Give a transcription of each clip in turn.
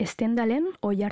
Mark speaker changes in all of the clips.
Speaker 1: estendalen oi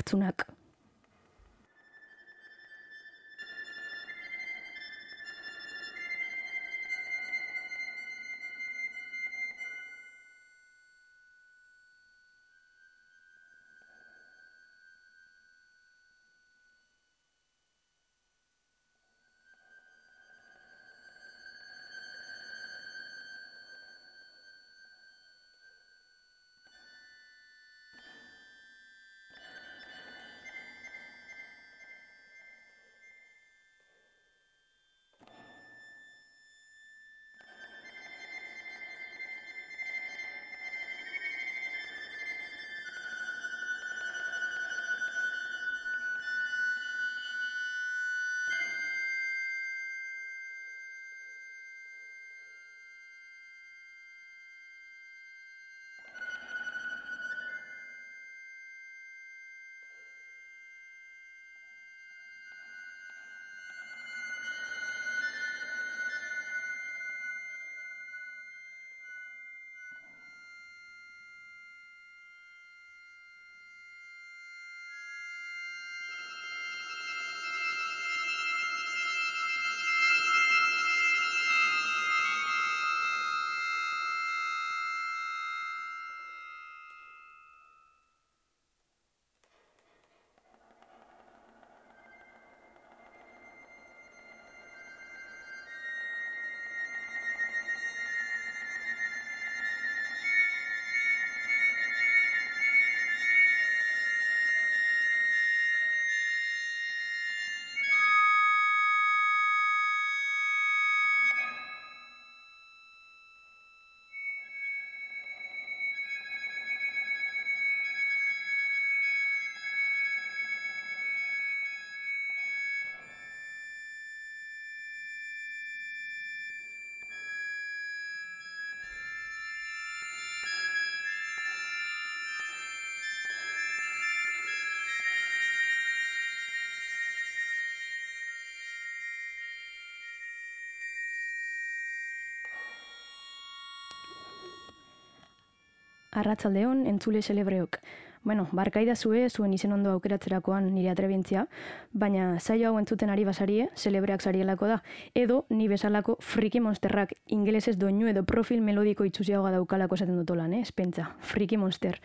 Speaker 1: Arratzaldeon, entzule celebreok. Bueno, barkaida zue, zuen izen ondo aukeratzerakoan nire atrebentzia, baina saio hau entzuten ari basarie, celebreak zarielako da, edo ni bezalako friki monsterrak ingelesez doinu edo profil melodiko itzuziagoa daukalako esaten dutolan, eh? espentza, friki monster.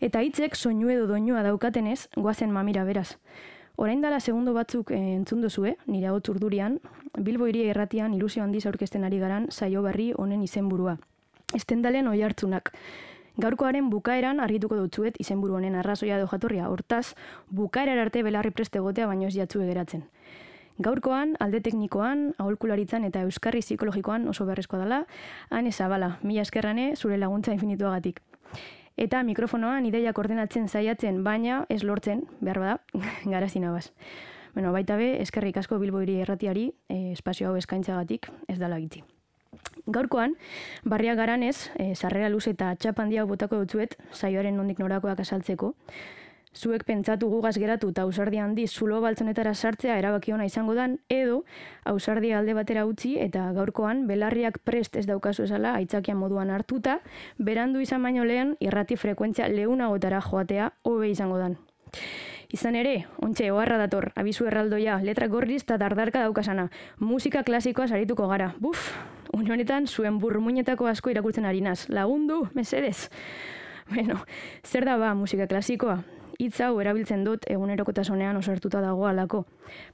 Speaker 1: Eta hitzek soinu edo doinua daukatenez, goazen mamira beraz. Orain dela segundo batzuk eh, entzun duzue, nire hau urdurian, Bilbo iria erratian ilusio handiz aurkezten ari garan saio berri honen izenburua. Estendalen oi hartzunak. Gaurkoaren bukaeran argituko dutzuet izenburu honen arrazoia edo jatorria. Hortaz, bukaerar arte belarri preste egotea baino ez jatzu geratzen. Gaurkoan, alde teknikoan, aholkularitzan eta euskarri psikologikoan oso beharrezkoa dela, han ezabala, mila eskerrane zure laguntza infinituagatik. Eta mikrofonoan ideia ordenatzen zaiatzen, baina ez lortzen, behar bada, garazina baz. Bueno, baita be, eskerrik asko bilboiri erratiari, eh, espazio hau eskaintzagatik, ez dala gitzi. Gaurkoan, barria garanez, e, sarrera luz eta txapandia botako dutzuet, saioaren nondik norakoak asaltzeko. Zuek pentsatu gugaz geratu eta ausardia handi zulo baltzonetara sartzea erabaki ona izango dan, edo ausardia alde batera utzi eta gaurkoan belarriak prest ez daukazu esala aitzakia moduan hartuta, berandu izan baino lehen irrati frekuentzia leunagotara joatea hobe izango dan. Izan ere, ontxe, oharra dator, abizu erraldoia, letra gorriz eta dardarka daukasana, musika klasikoa sarituko gara. Buf, unionetan zuen burmuinetako asko irakurtzen harinaz. Lagundu, mesedez. Bueno, zer da ba musika klasikoa? Itz hau erabiltzen dut egunerokotasunean osartuta dago alako.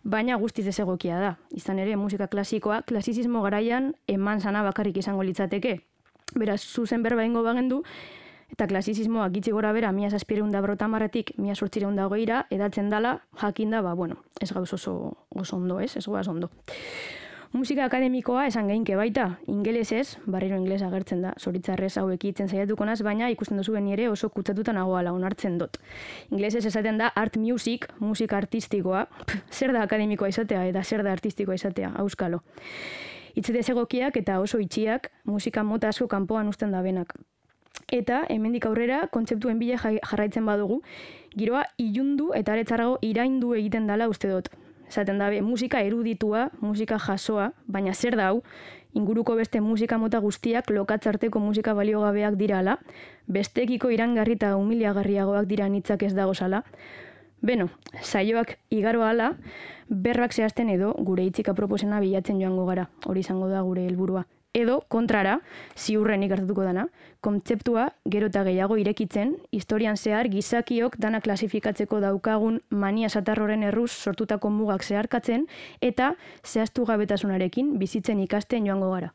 Speaker 1: Baina guztiz egokia da. Izan ere, musika klasikoa, klasizismo garaian eman sana bakarrik izango litzateke. Beraz, zuzen berba ingo bagendu, eta klasizismoa gitzi gora bera, mia saspireun da brotamarretik, mia sortzireun da goira, edatzen dala, jakinda, ba, bueno, ez gauz oso, oso ondo, ez, ez goaz ondo. Musika akademikoa esan geinke baita, ingelesez, barriro inglesa agertzen da, zoritzarrez hau ekitzen zaiatuko naz, baina ikusten duzu ere oso kutsatuta nagoala onartzen dut. Ingelesez esaten da art music, musika artistikoa, zer da akademikoa izatea eta zer da artistikoa izatea, auskalo. Itzete egokiak eta oso itxiak musika mota asko kanpoan usten da benak. Eta, hemendik aurrera, kontzeptuen bile jarraitzen badugu, giroa ilundu eta aretzarago iraindu egiten dala uste dut. Zaten dabe, musika eruditua, musika jasoa, baina zer da hau, inguruko beste musika mota guztiak lokatzarteko musika baliogabeak dira ala, bestekiko irangarri eta humiliagarriagoak dira nitzak ez dago sala. Beno, saioak igaro ala, berrak zehazten edo gure itxika proposena bilatzen joango gara, hori izango da gure helburua edo kontrara, ziurren ikartuko dana, kontzeptua gero eta gehiago irekitzen, historian zehar gizakiok dana klasifikatzeko daukagun mania satarroren erruz sortutako mugak zeharkatzen, eta zehaztu gabetasunarekin bizitzen ikasten joango gara.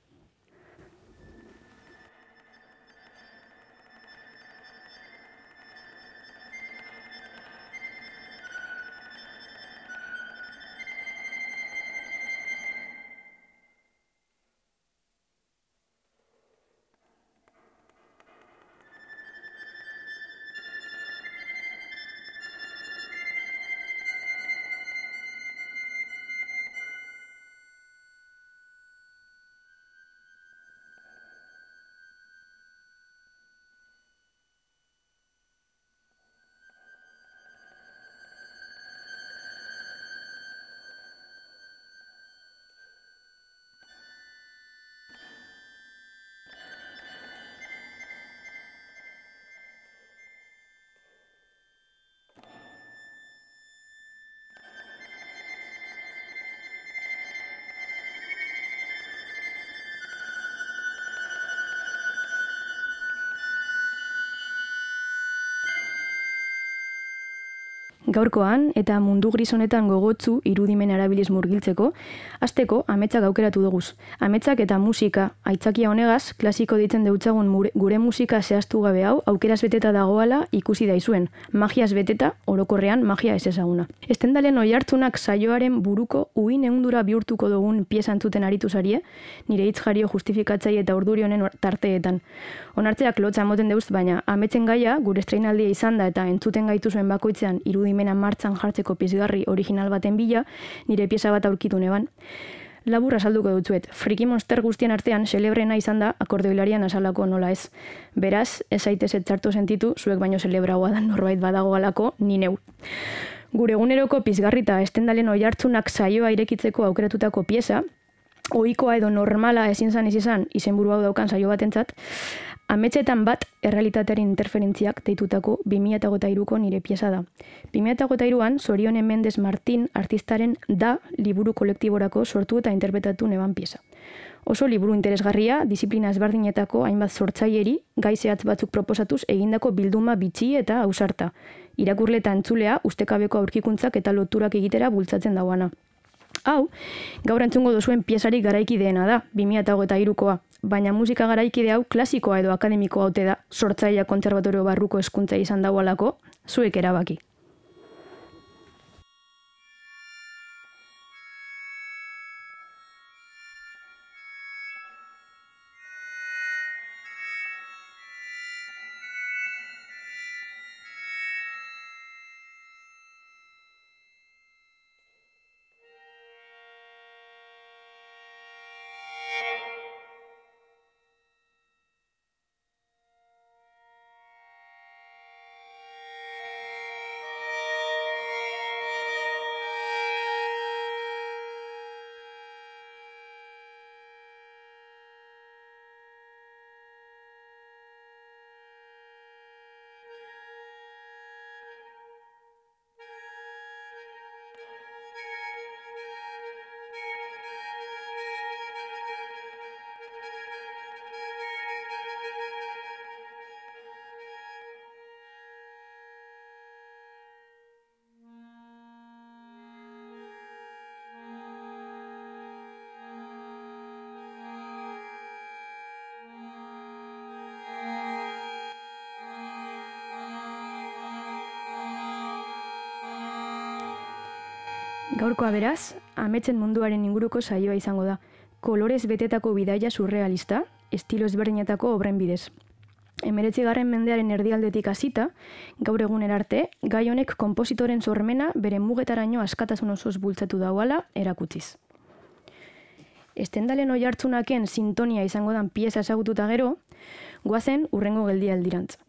Speaker 1: Gaurkoan eta mundu gris honetan gogotzu irudimen arabiliz murgiltzeko, asteko ametsak aukeratu dugu. Ametsak eta musika aitzakia honegaz, klasiko ditzen deutzagun gure musika zehaztu gabe hau aukeraz beteta dagoala ikusi daizuen. Magiaz beteta, orokorrean magia ez ezaguna. Estendalen oi hartzunak saioaren buruko uin eundura bihurtuko dugun piezantzuten aritu zarie, nire hitz jario justifikatzai eta urduri honen tarteetan. Onartzeak lotza moten deuz, baina ametzen gaia gure estreinaldia izan da eta entzuten gaitu zuen bakoitzean irudimen ekimena martzan jartzeko pizgarri original baten bila, nire pieza bat aurkitu neban. Laburra salduko dutzuet, friki monster guztien artean celebrena izan da akordeoilarian asalako nola ez. Beraz, ez zaitez txartu sentitu, zuek baino celebragoa da norbait badago galako, ni neu. Gure eguneroko pizgarrita estendalen oi hartzunak saioa irekitzeko aukeratutako pieza, ohikoa edo normala ezin zan izan izenburu hau daukan saio batentzat, Ametxetan bat errealitatearen interferentziak deitutako 2008ko nire pieza da. 2008an, Zorionen Mendes Martin artistaren da liburu kolektiborako sortu eta interpretatu neban pieza. Oso liburu interesgarria, disiplina ezberdinetako hainbat sortzaileri, gaizeatz batzuk proposatuz egindako bilduma bitxi eta ausarta. Irakurle eta entzulea, ustekabeko aurkikuntzak eta loturak egitera bultzatzen dauana. Hau, gaur entzungo duzuen piezarik garaiki deena da, 2008koa, baina musika garaikide hau klasikoa edo akademikoa haute da, sortzaia konservatorio barruko eskuntza izan dagoalako, zuek erabaki. Gaurkoa beraz, ametzen munduaren inguruko saioa izango da. Kolorez betetako bidaia surrealista, estilo ezberdinetako obren bidez. Emeretzi garren mendearen erdialdetik hasita, gaur eguner arte, gai honek kompositoren sormena bere mugetaraino askatasun osoz bultzatu dauala erakutziz. Estendalen oi hartzunaken sintonia izango dan pieza esagututa gero, guazen urrengo geldia aldirantz.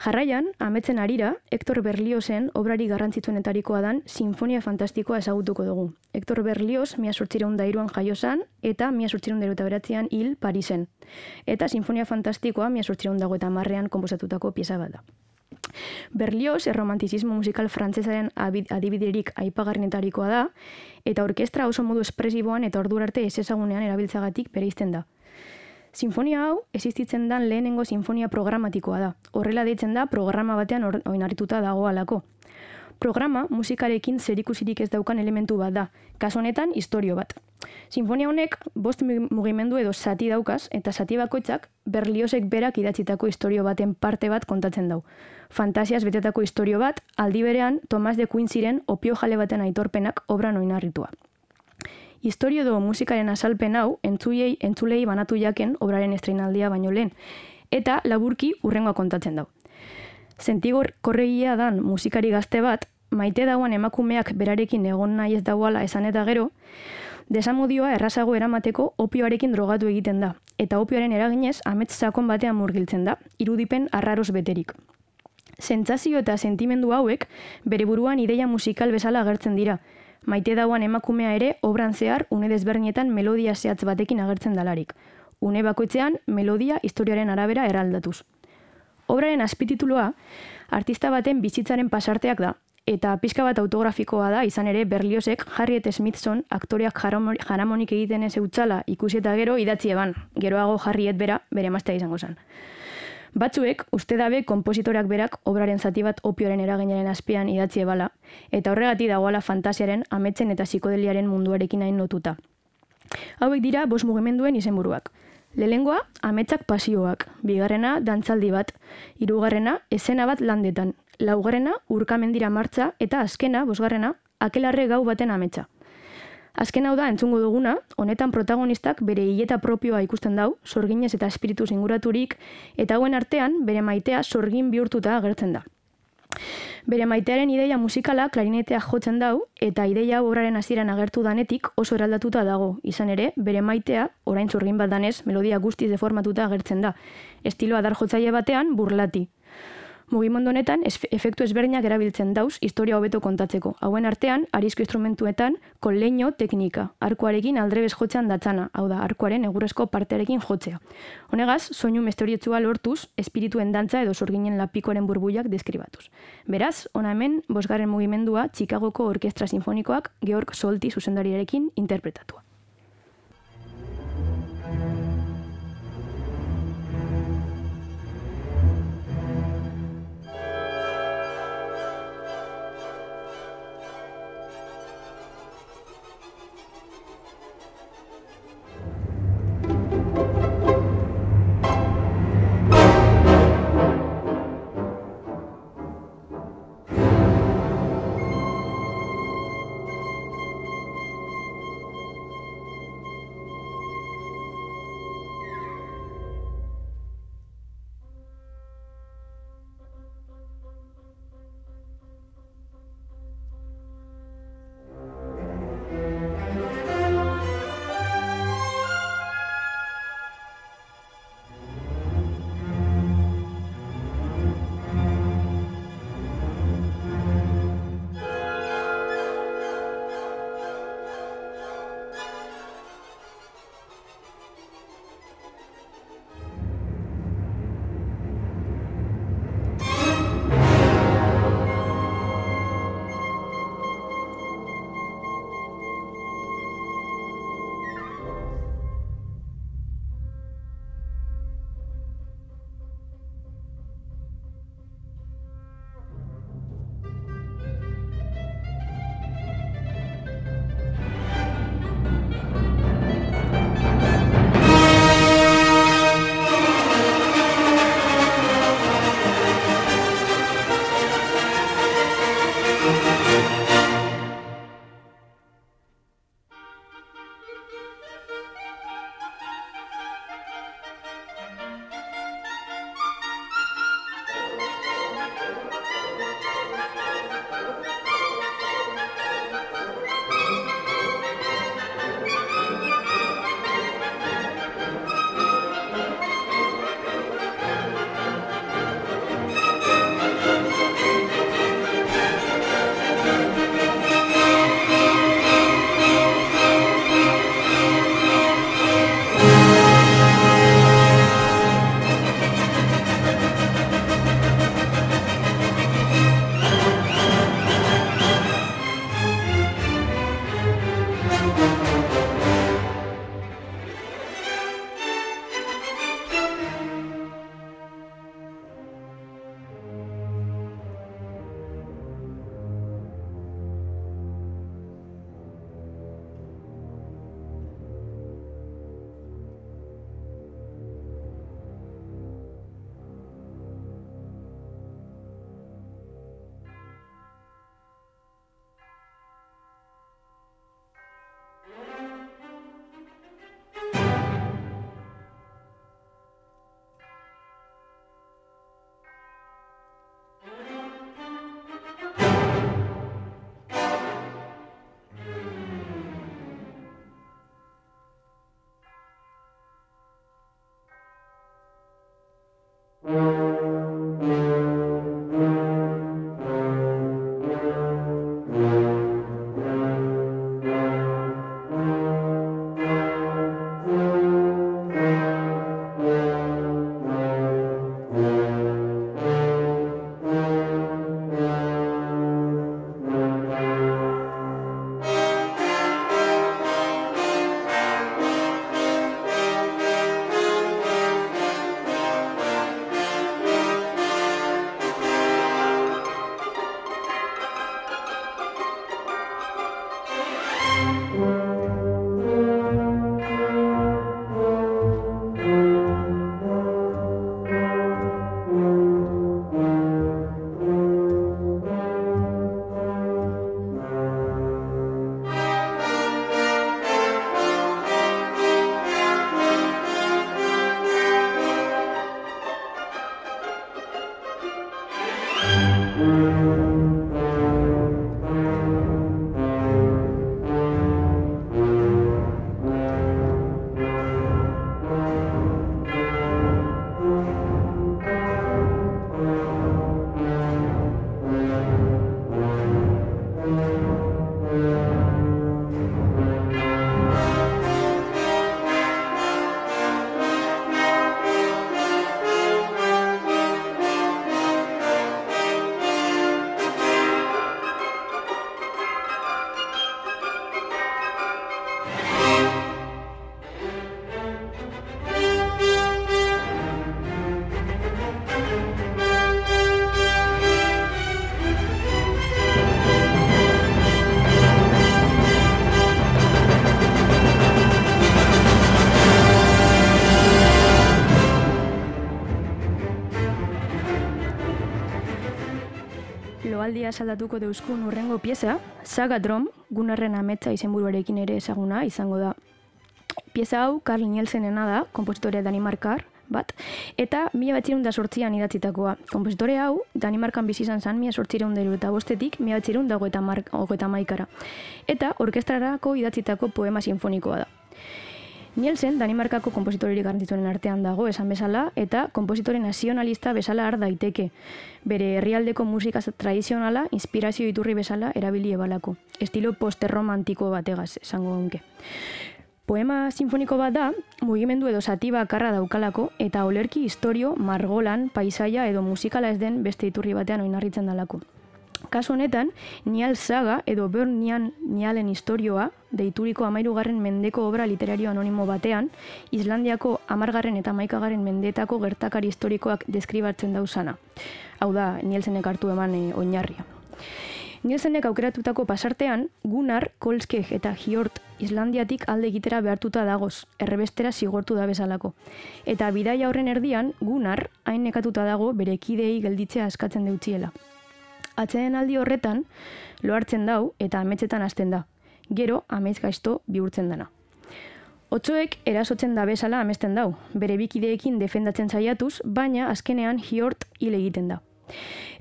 Speaker 1: Jarraian, ametzen arira, Hector Berliozen obrari garrantzitsuenetarikoa dan Sinfonia Fantastikoa ezagutuko dugu. Hector Berlioz, mia sortzireun dairuan jaiosan, eta mia sortzireun dairu eta hil Parisen. Eta Sinfonia Fantastikoa mia sortzireun dago eta marrean komposatutako pieza bat da. Berlioz, erromantizismo musikal frantzesaren adibiderik aipagarrinetarikoa da, eta orkestra oso modu espresiboan eta ordurarte ez ezagunean erabiltzagatik bere da. Sinfonia hau existitzen dan lehenengo sinfonia programatikoa da. Horrela deitzen da programa batean oinarrituta dago alako. Programa musikarekin zerikusirik ez daukan elementu bat da. Kaso honetan, historio bat. Sinfonia honek bost mugimendu edo sati daukaz eta sati bakoitzak berliosek berak idatzitako historio baten parte bat kontatzen dau. Fantasiaz betetako historio bat, aldi berean Tomas de Quincyren opio jale baten aitorpenak obran oinarritua. Historio do musikaren azalpen hau entzulei, entzulei banatu jaken obraren estreinaldia baino lehen, eta laburki urrengoa kontatzen dau. Sentigor korregia dan musikari gazte bat, maite dauan emakumeak berarekin egon nahi ez dauala esan eta gero, desamodioa errazago eramateko opioarekin drogatu egiten da, eta opioaren eraginez amets sakon batean murgiltzen da, irudipen arraros beterik. Sentsazio eta sentimendu hauek bere buruan ideia musikal bezala agertzen dira, maite dauan emakumea ere obran zehar une desbernietan melodia zehatz batekin agertzen dalarik. Une bakoitzean melodia historiaren arabera eraldatuz. Obraren azpitituloa artista baten bizitzaren pasarteak da, eta pizka bat autografikoa da izan ere Berliosek Harriet Smithson aktoreak jaramonik egiten ez eutzala ikusi eta gero idatzi eban, geroago Harriet bera bere maztea izango zen. Batzuek, uste dabe, kompositorak berak obraren zati bat opioaren eraginaren azpian idatzi ebala, eta horregati dagoala fantasiaren, ametzen eta psikodeliaren munduarekin hain notuta. Hauek dira, bos mugimenduen izenburuak. Lehengoa, ametsak pasioak, bigarrena, dantzaldi bat, hirugarrena, esena bat landetan, laugarrena, urkamendira martza, eta azkena, bosgarrena, akelarre gau baten ametsa. Azken hau da, entzungo duguna, honetan protagonistak bere hileta propioa ikusten dau, sorginez eta espiritu singuraturik, eta hauen artean bere maitea sorgin bihurtuta agertzen da. Bere maitearen ideia musikala klarinetea jotzen dau, eta ideia obraren hasieran agertu danetik oso eraldatuta dago. Izan ere, bere maitea, orain sorgin bat danez, melodia guztiz deformatuta agertzen da. Estiloa dar jotzaile batean, burlati. Mugimendu honetan efektu ezberdinak erabiltzen dauz historia hobeto kontatzeko. Hauen artean, arizko instrumentuetan, koleño teknika, arkuarekin aldrebez jotzean datzana, hau da, arkuaren egurrezko partearekin jotzea. Honegaz, soinu mestorietzua lortuz, espirituen dantza edo sorginen lapikoren burbuiak deskribatuz. Beraz, ona hemen, bosgarren mugimendua, Chicagoko Orkestra Sinfonikoak, Georg Solti zuzendariarekin interpretatua. Aspaldia saldatuko deuskun urrengo pieza, Saga Drom, gunarren ametsa izenburuarekin ere ezaguna izango da. Pieza hau Carl Nielsenena da, kompositorea Danimarkar, bat, eta mila batzirun da sortzian idatzitakoa. Kompositore hau, Danimarkan bizi izan zan, mila sortzireun dero eta bostetik, mila batzirun dago eta, eta maikara. Eta orkestrarako idatzitako poema sinfonikoa da. Nielsen, Danimarkako kompositorerik garantituenen artean dago, esan bezala, eta kompositore nazionalista bezala har daiteke. Bere herrialdeko musika tradizionala, inspirazio iturri bezala, erabili ebalako. Estilo posterromantiko bategaz, esango gonke. Poema sinfoniko bat da, mugimendu edo sati bakarra daukalako, eta olerki historio, margolan, paisaia edo musikala ez den beste iturri batean oinarritzen dalako. Kasu honetan, Nial Saga edo Bern Nian Nialen historioa, deituriko amairugarren mendeko obra literario anonimo batean, Islandiako amargarren eta maikagarren mendetako gertakari historikoak deskribatzen dauzana. Hau da, Nielsenek hartu eman e, oinarria. Nielsenek aukeratutako pasartean, Gunnar, Kolskeg eta Hjort Islandiatik alde egitera behartuta dagoz, errebestera zigortu da bezalako. Eta bidaia horren erdian, Gunnar, hain nekatuta dago bere kidei gelditzea eskatzen deutziela. Atzeen aldi horretan, lo hartzen dau eta ametsetan hasten da. Gero, amets gaizto bihurtzen dana. Otsoek erasotzen da bezala amesten dau, bere bikideekin defendatzen saiatuz, baina azkenean hiort hile egiten da.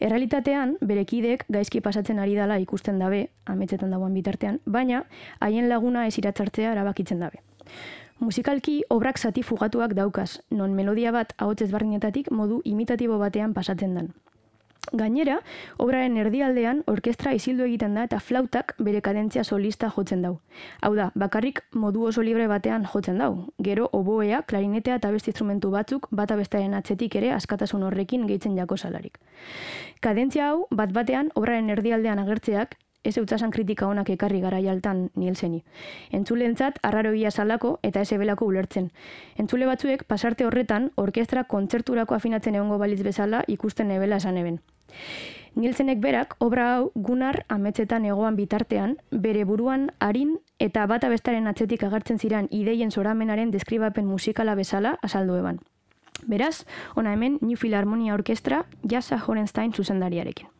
Speaker 1: Errealitatean, bere kideek gaizki pasatzen ari dala ikusten dabe, ametsetan dagoen bitartean, baina haien laguna ez iratzartzea erabakitzen dabe. Musikalki obrak zati fugatuak daukaz, non melodia bat ahotzez barrinetatik modu imitatibo batean pasatzen dan. Gainera, obraren erdialdean orkestra isildu egiten da eta flautak bere kadentzia solista jotzen dau. Hau da, bakarrik modu oso libre batean jotzen dau. Gero, oboea, klarinetea eta beste instrumentu batzuk bata bestaren atzetik ere askatasun horrekin gehitzen jako salarik. Kadentzia hau, bat batean, obraren erdialdean agertzeak, ez eutzasan kritika honak ekarri gara jaltan nielzeni. Entzule entzat, arraro salako eta ez ebelako ulertzen. Entzule batzuek, pasarte horretan, orkestra kontzerturako afinatzen egongo balitz bezala ikusten ebela esan eben. Nielsenek berak, obra hau gunar ametzetan egoan bitartean, bere buruan harin eta bata bestaren atzetik agertzen ziren ideien zoramenaren deskribapen musikala bezala azaldu eban. Beraz, ona hemen New Philharmonia Orkestra, Jasa Horenstein zuzendariarekin.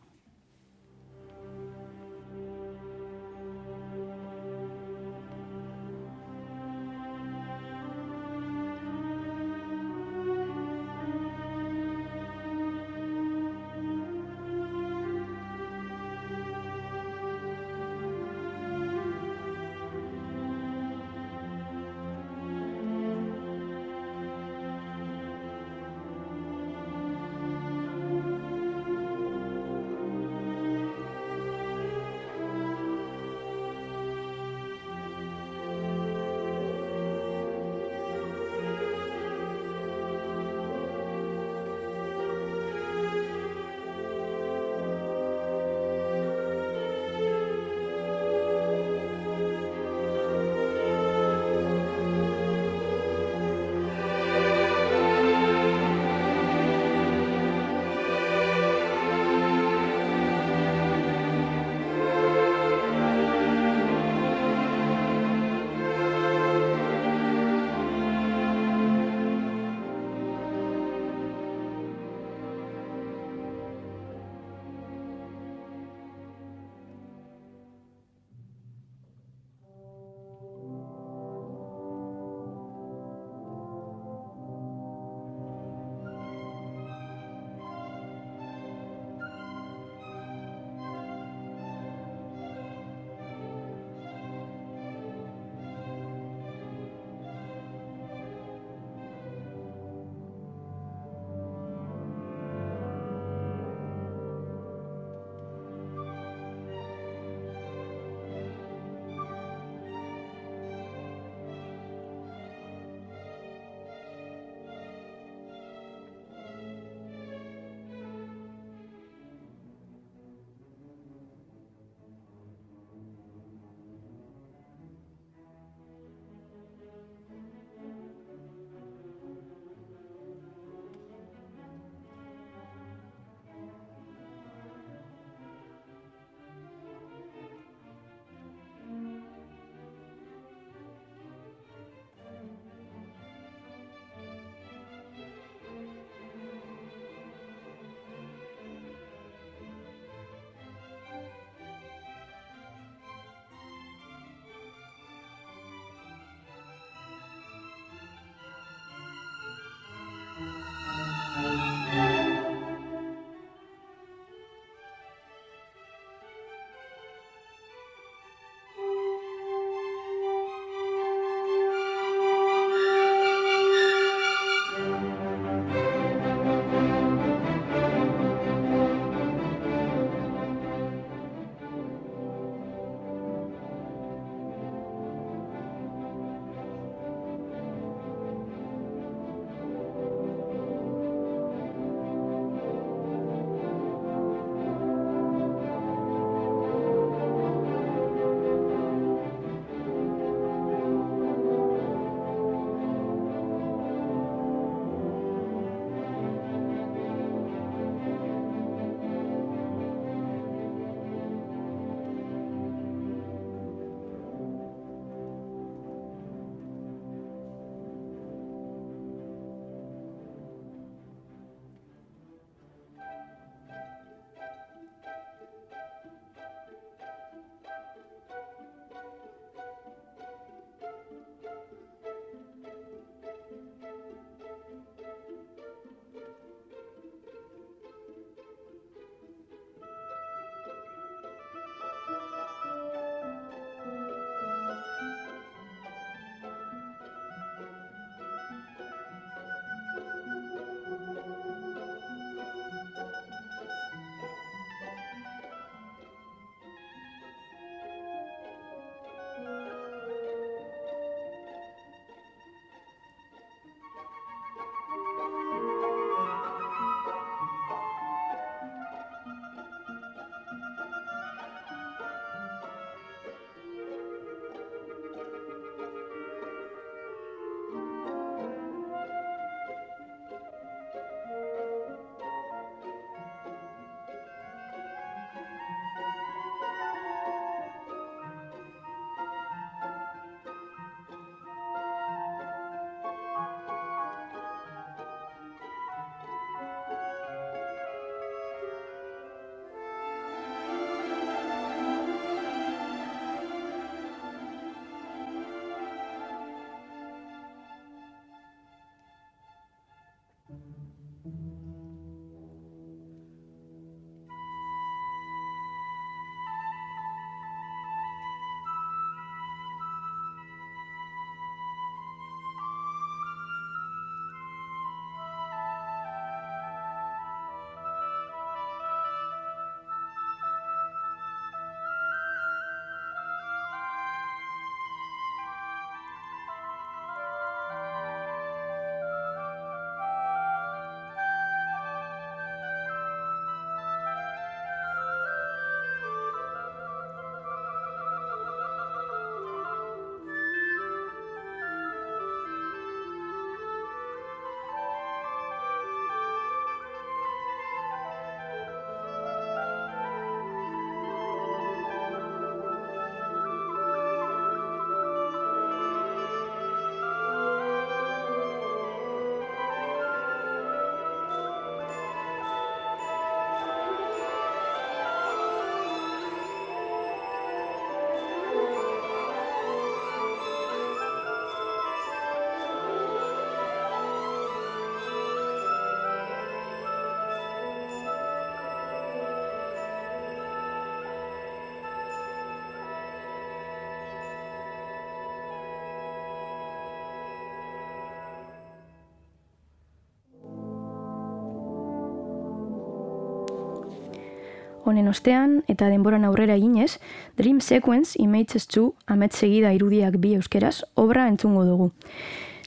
Speaker 1: Honen ostean, eta denboran aurrera eginez, Dream Sequence Images 2 amet segida irudiak bi euskeraz, obra entzungo dugu.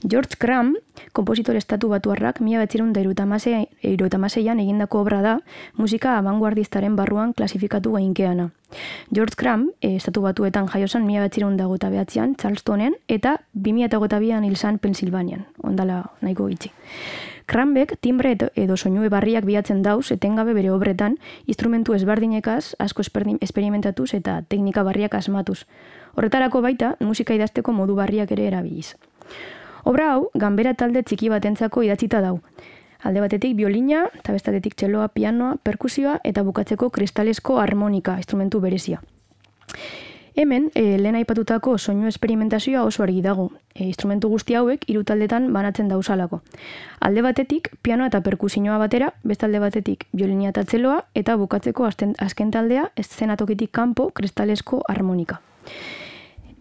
Speaker 1: George Cram, kompositor estatu batuarrak, mila betzirun da irutamazeian egindako obra da, musika abanguardistaren barruan klasifikatu gainkeana. George Cram, e, estatu batuetan jaiosan mila betzirun da gota behatzean, Charlestonen, eta 2008an hilzan Pensilvanian, ondala nahiko gitzi. Kranbek timbre edo, edo soinue barriak bilatzen dauz etengabe bere obretan instrumentu ezberdinekaz asko esperimentatuz eta teknika barriak asmatuz. Horretarako baita musika idazteko modu barriak ere erabiliz. Obra hau, ganbera talde txiki batentzako idatzita dau. Alde batetik biolina, eta bestatetik txeloa, pianoa, perkusioa eta bukatzeko kristalesko harmonika instrumentu berezia. Hemen, e, lehen aipatutako soinu esperimentazioa oso argi dago. E, instrumentu guzti hauek hiru taldetan banatzen dausalako. Alde batetik, piano eta perkusioa batera, beste alde batetik, biolinia eta txeloa, eta bukatzeko azken taldea, eszenatokitik kanpo, kristalesko harmonika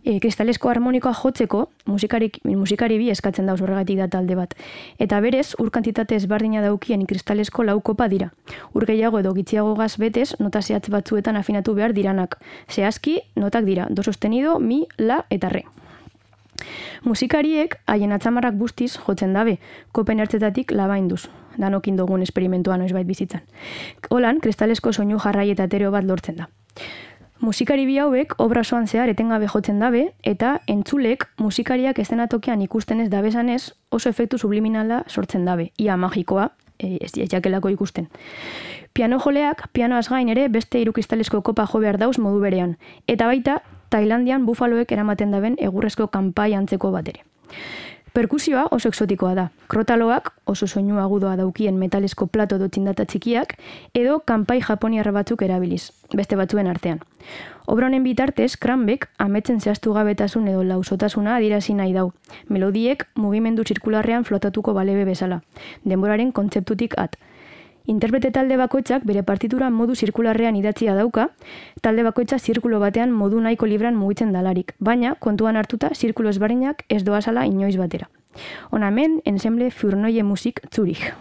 Speaker 1: e, kristalesko harmonikoa jotzeko musikarik, musikari bi eskatzen dauz horregatik da talde bat. Eta berez, ur kantitate ezbardina daukien kristalesko laukopa dira. Ur gehiago edo gitziago gaz betez, nota zehatz batzuetan afinatu behar diranak. Zehazki, notak dira, do sostenido, mi, la eta re. Musikariek haien atzamarrak bustiz jotzen dabe, kopen ertzetatik labainduz, danokin dugun esperimentua noizbait bizitzan. Holan, kristalesko soinu jarrai eta tereo bat lortzen da. Musikari bi hauek obra soan zehar etengabe jotzen dabe eta entzulek musikariak estenatokian ikusten ez dabesanez oso efektu subliminala sortzen dabe. Ia magikoa, e, ez jakelako ikusten. Piano joleak, piano gain ere beste irukristalesko kopa jo behar dauz modu berean. Eta baita, Tailandian bufaloek eramaten daben egurrezko kanpai antzeko bat ere. Perkusioa oso exotikoa da. Krotaloak oso soinu agudoa daukien metalesko plato dotzindata txikiak edo kanpai japoniarra batzuk erabiliz, beste batzuen artean. Obra honen bitartez, Kranbek ametzen zehaztu gabetasun edo lausotasuna adirazi nahi dau. Melodiek mugimendu zirkularrean flotatuko balebe bezala. Denboraren kontzeptutik at. Interprete talde bakoitzak bere partitura modu zirkularrean idatzia dauka, talde bakoitza zirkulo batean modu nahiko libran mugitzen dalarik, baina kontuan hartuta zirkulo ezbarinak ez doazala inoiz batera. Onamen, ensemble Furnoie Musik Zurich.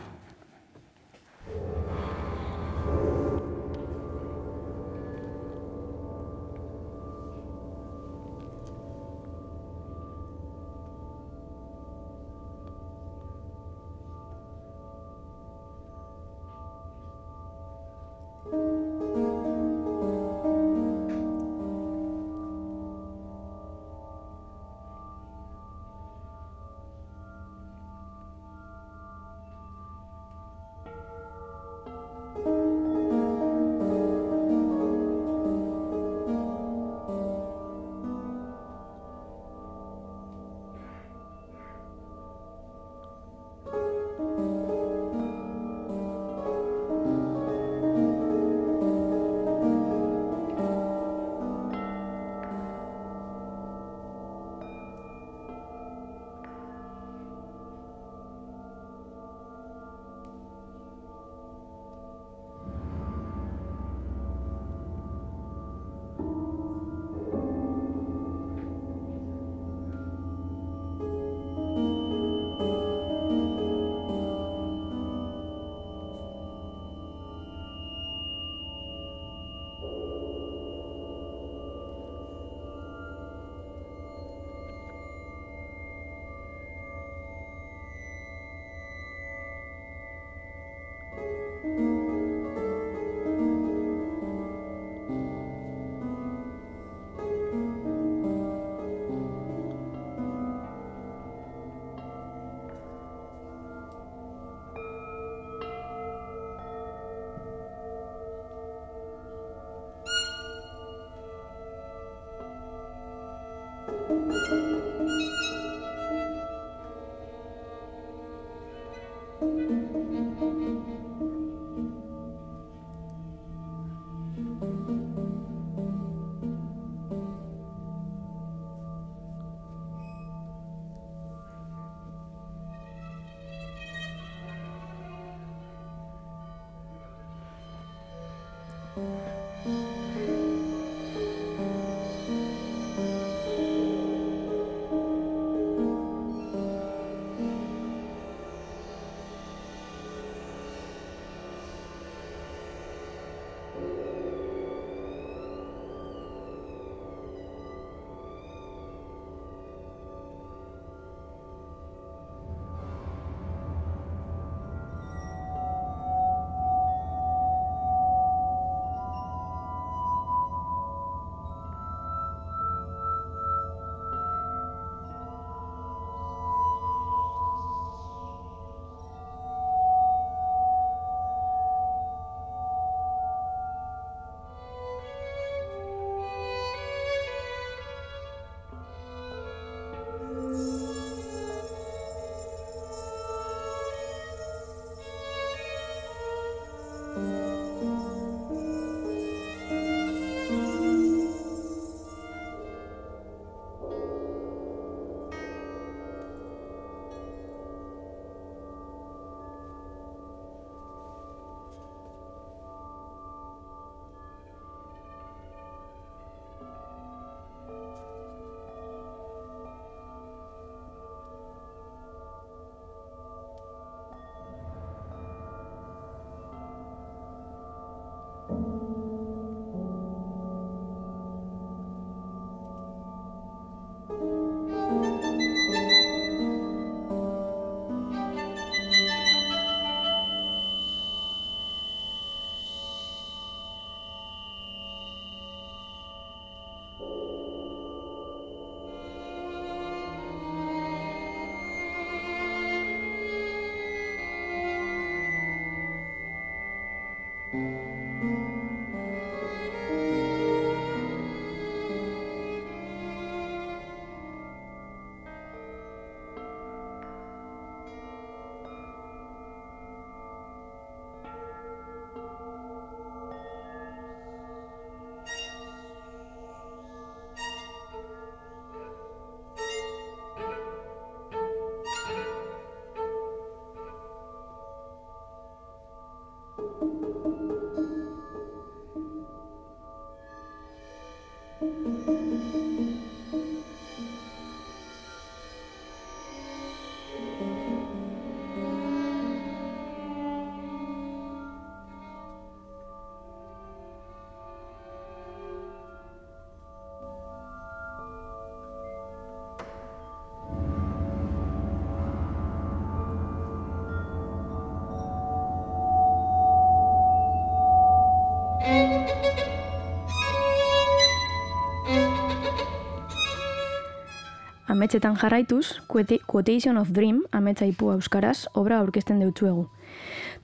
Speaker 1: ametsetan jarraituz, Quotation of Dream, ametsa ipu euskaraz, obra aurkezten deutzuegu.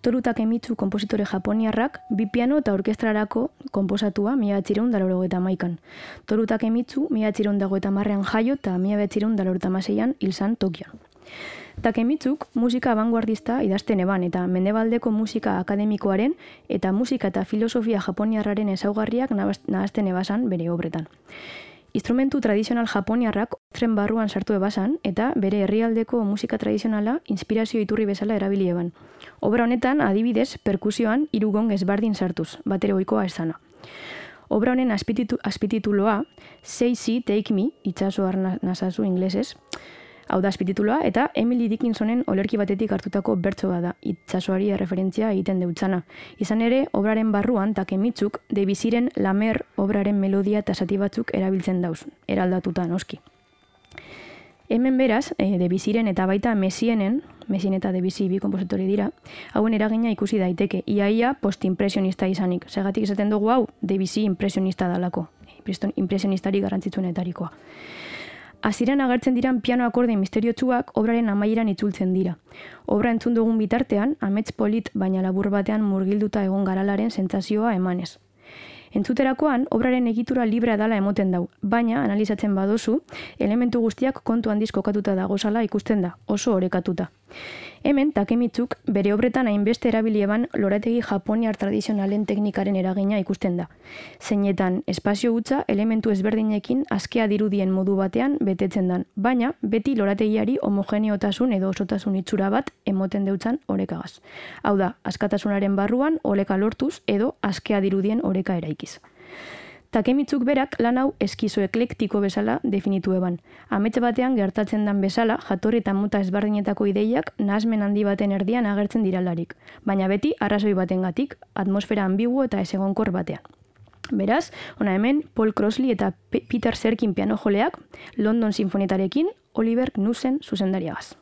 Speaker 1: Toru Takemitsu kompositore japoniarrak bi piano eta orkestrarako komposatua mila batzireun daloro eta maikan. Toru Takemitsu mila batzireun dago eta marrean jaio eta mila batzireun daloro eta maseian hilzan Tokion. Takemitzuk musika abanguardista idazten eban eta mendebaldeko musika akademikoaren eta musika eta filosofia japoniarraren ezaugarriak nahazten ebasan bere obretan. Instrumentu tradizional japoniarrak tren barruan sartu ebasan eta bere herrialdeko musika tradizionala inspirazio iturri bezala erabili eban. Obra honetan, adibidez, perkusioan irugon ezbardin sartuz, batere oikoa esana. Obra honen aspititu, aspitituloa, Say See, Take Me, itxaso nazazu inglesez, hau da aspitituloa, eta Emily Dickinsonen olerki batetik hartutako bertso da, itxasoari referentzia egiten deutzana. Izan ere, obraren barruan, takemitzuk, debiziren lamer obraren melodia eta sati batzuk erabiltzen dauz, eraldatuta noski. Hemen beraz, e, debiziren eta baita mesienen, mesien eta debizi bi kompositori dira, hauen eragina ikusi daiteke, iaia postimpresionista izanik. Segatik izaten dugu hau, debizi impresionista dalako, impresionistarik garrantzitsuenetarikoa. Aziran agertzen diran piano akorde misteriotsuak obraren amaieran itzultzen dira. Obra entzun dugun bitartean, amets polit baina labur batean murgilduta egon garalaren sentsazioa emanez. Entzuterakoan, obraren egitura librea dala emoten dau, baina analizatzen badozu, elementu guztiak kontu handiz kokatuta dagozala ikusten da, oso orekatuta. Hemen, takemitzuk, bere obretan hainbeste erabilieban lorategi japoniar tradizionalen teknikaren eragina ikusten da. Zeinetan, espazio gutza elementu ezberdinekin askea dirudien modu batean betetzen dan, baina beti lorategiari homogeneotasun edo osotasun itxura bat emoten deutzan orekagaz. Hau da, askatasunaren barruan oleka lortuz edo askea dirudien oreka eraikiz. Takemitzuk berak lan hau eskizo eklektiko bezala definitu eban. Ametxe batean gertatzen dan bezala jatorri eta mota ezberdinetako ideiak nahasmen handi baten erdian agertzen diralarik, baina beti arrazoi batengatik, atmosfera ambiguo eta esegonkor batean. Beraz, ona hemen Paul Crossley eta Peter Serkin piano joleak London Sinfonietarekin Oliver Knussen zuzendariagaz.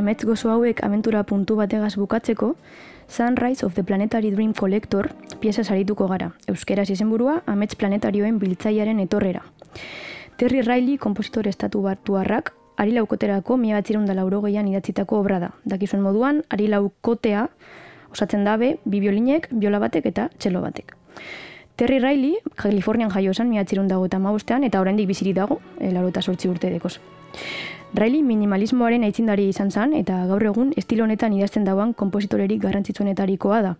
Speaker 1: Amets gozo hauek aventura puntu bategaz bukatzeko, Sunrise of the Planetary Dream Collector pieza sarituko gara, euskeraz izenburua amets planetarioen biltzaiaren etorrera. Terry Riley, kompositor estatu harrak, ari laukoterako mi batzirun da lauro gehian idatzitako obra da. Dakizuen moduan, ari laukotea osatzen dabe, bi biolinek, biola batek eta txelo batek. Terry Riley, Kalifornian jaio esan, mi batzirun dago eta maustean, eta oraindik biziri dago, e, laro eta sortzi urte dekoz. Riley minimalismoaren aitzindari izan zen eta gaur egun estilo honetan idazten dauan kompositorerik garrantzitsuenetarikoa da.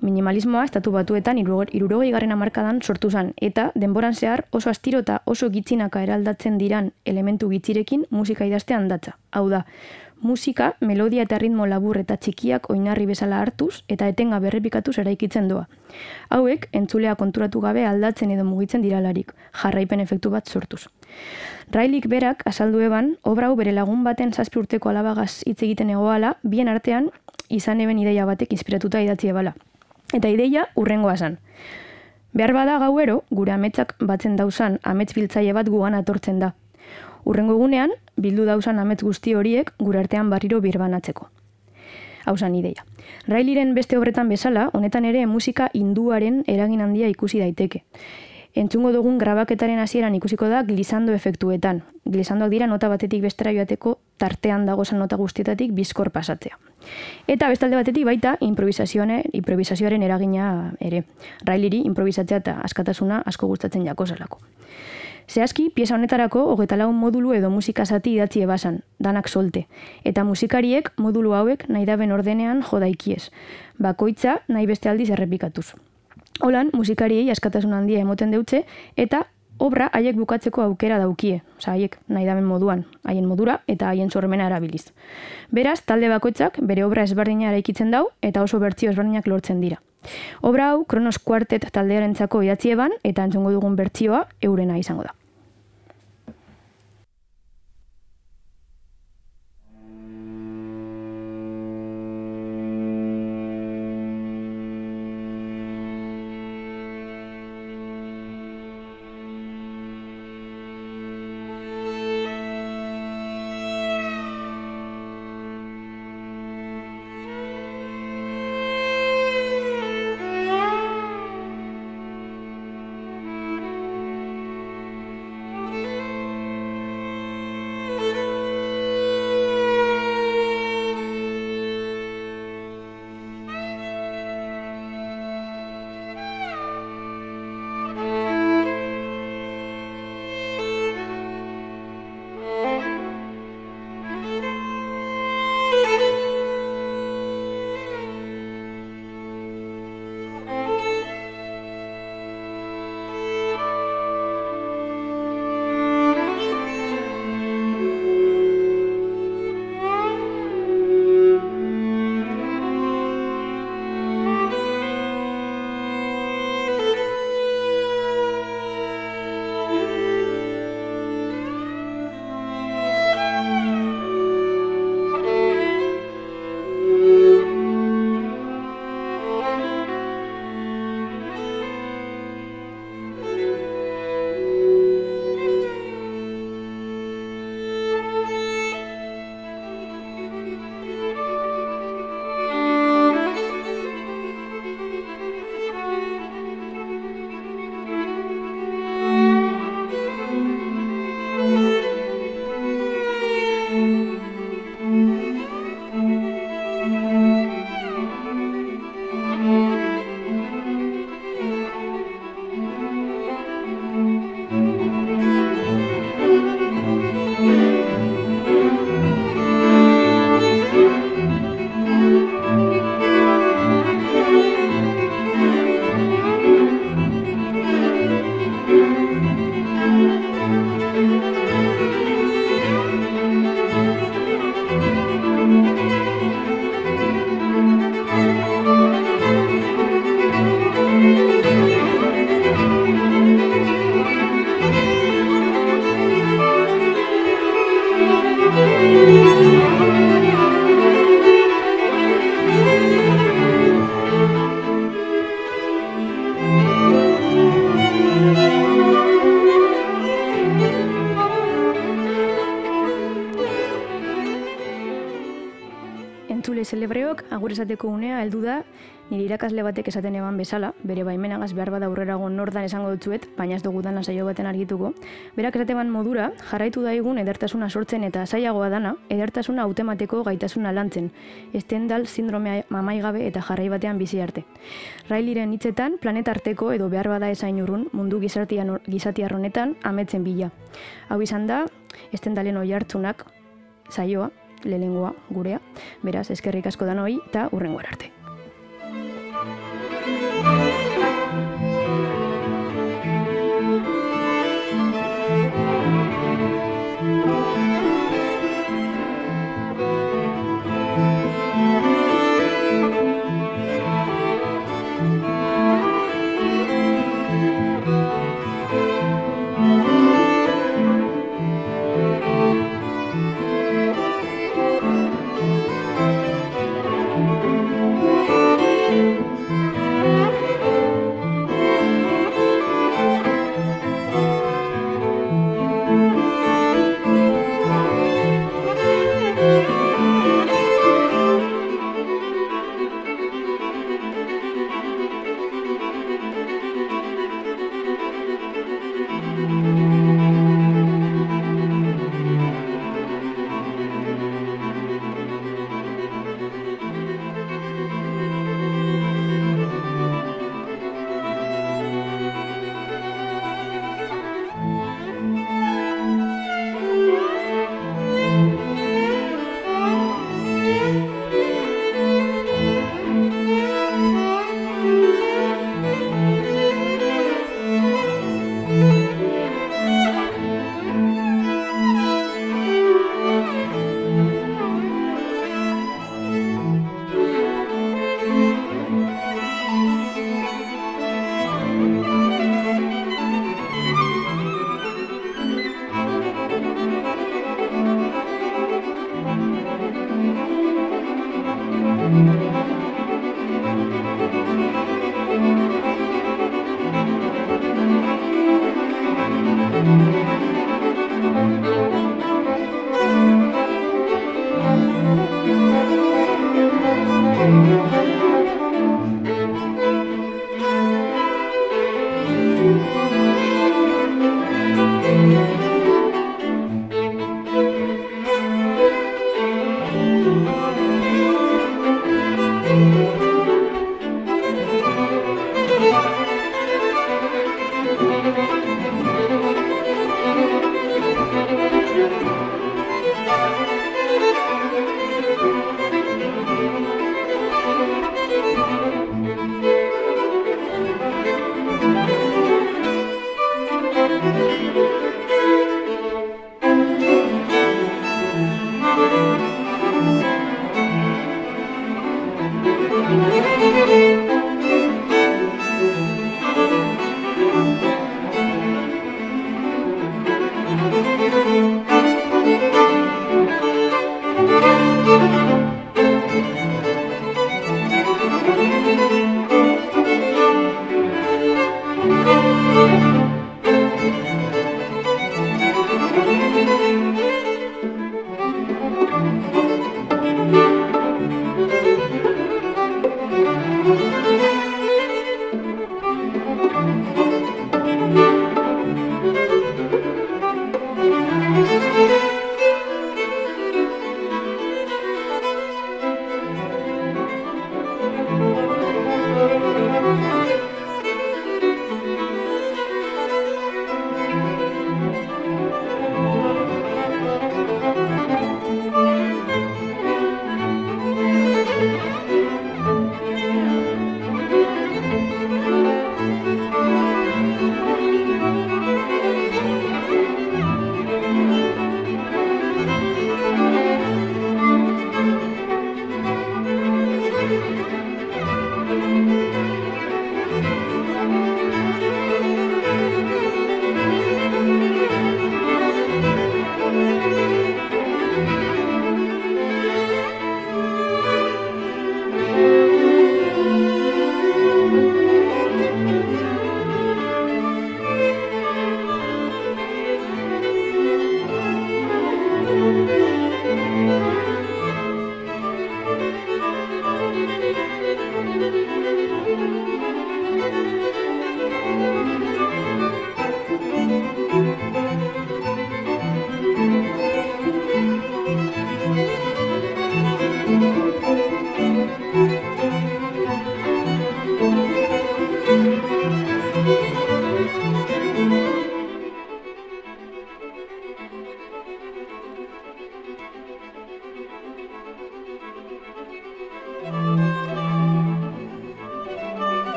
Speaker 1: Minimalismoa estatu batuetan irurogei garren amarkadan sortu zen eta denboran zehar oso astiro eta oso gitzinaka eraldatzen diran elementu gitzirekin musika idaztean datza. Hau da, musika, melodia eta ritmo labur eta txikiak oinarri bezala hartuz eta etenga berrepikatuz eraikitzen doa. Hauek, entzulea konturatu gabe aldatzen edo mugitzen diralarik, jarraipen efektu bat sortuz. Railik berak, azaldu eban, obra hau bere lagun baten zazpi urteko alabagaz hitz egiten egoala, bien artean, izan eben ideia batek inspiratuta idatzi ebala. Eta ideia urrengoa zan. Behar bada gauero, gure ametsak batzen dauzan amets biltzaile bat gugan atortzen da. Urrengo egunean, bildu dauzan amets guzti horiek gure artean barriro birbanatzeko. Hausan ideia. Railiren beste obretan bezala, honetan ere musika hinduaren eragin handia ikusi daiteke. Entzungo dugun grabaketaren hasieran ikusiko da glisando efektuetan. Glisandoak dira nota batetik bestera joateko tartean dagozan nota guztietatik bizkor pasatzea. Eta bestalde batetik baita improvisazioaren eragina ere. Railiri improvisatzea eta askatasuna asko gustatzen jako zelako. Zehazki, pieza honetarako hogeta lagun modulu edo musika zati idatzi ebasan, danak solte. Eta musikariek modulu hauek nahi daben ordenean jodaikiez. Bakoitza nahi beste aldiz errepikatuz. Holan, musikariei askatasun handia emoten deutze eta obra haiek bukatzeko aukera daukie. Osa, haiek nahi daben moduan, haien modura eta haien sormena erabiliz. Beraz, talde bakoitzak bere obra ezberdina eraikitzen dau eta oso bertzio ezberdinak lortzen dira. Obra hau, Kronos Quartet taldearentzako idatzi eban eta entzongo dugun bertzioa eurena izango da. Agurezateko unea heldu da, nire irakasle batek esaten eban bezala, bere baimenagaz behar bada aurrerago nordan esango dutzuet, baina ez dugu dana saio baten argituko. Berak esaten modura, jarraitu daigun edertasuna sortzen eta saiagoa dana, edertasuna automateko gaitasuna lantzen, estendal sindromea mamaigabe eta jarrai batean bizi arte. Railiren hitzetan, planetarteko edo behar bada esain urrun, mundu gizatiarronetan ametzen bila. Hau izan da, estendalen oi hartzunak, saioa, lehengoa gurea. Beraz, eskerrik asko da noi eta urrengo arte.